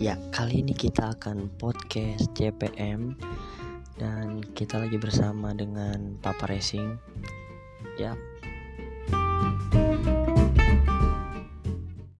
Ya, kali ini kita akan podcast CPM dan kita lagi bersama dengan Papa Racing. Ya,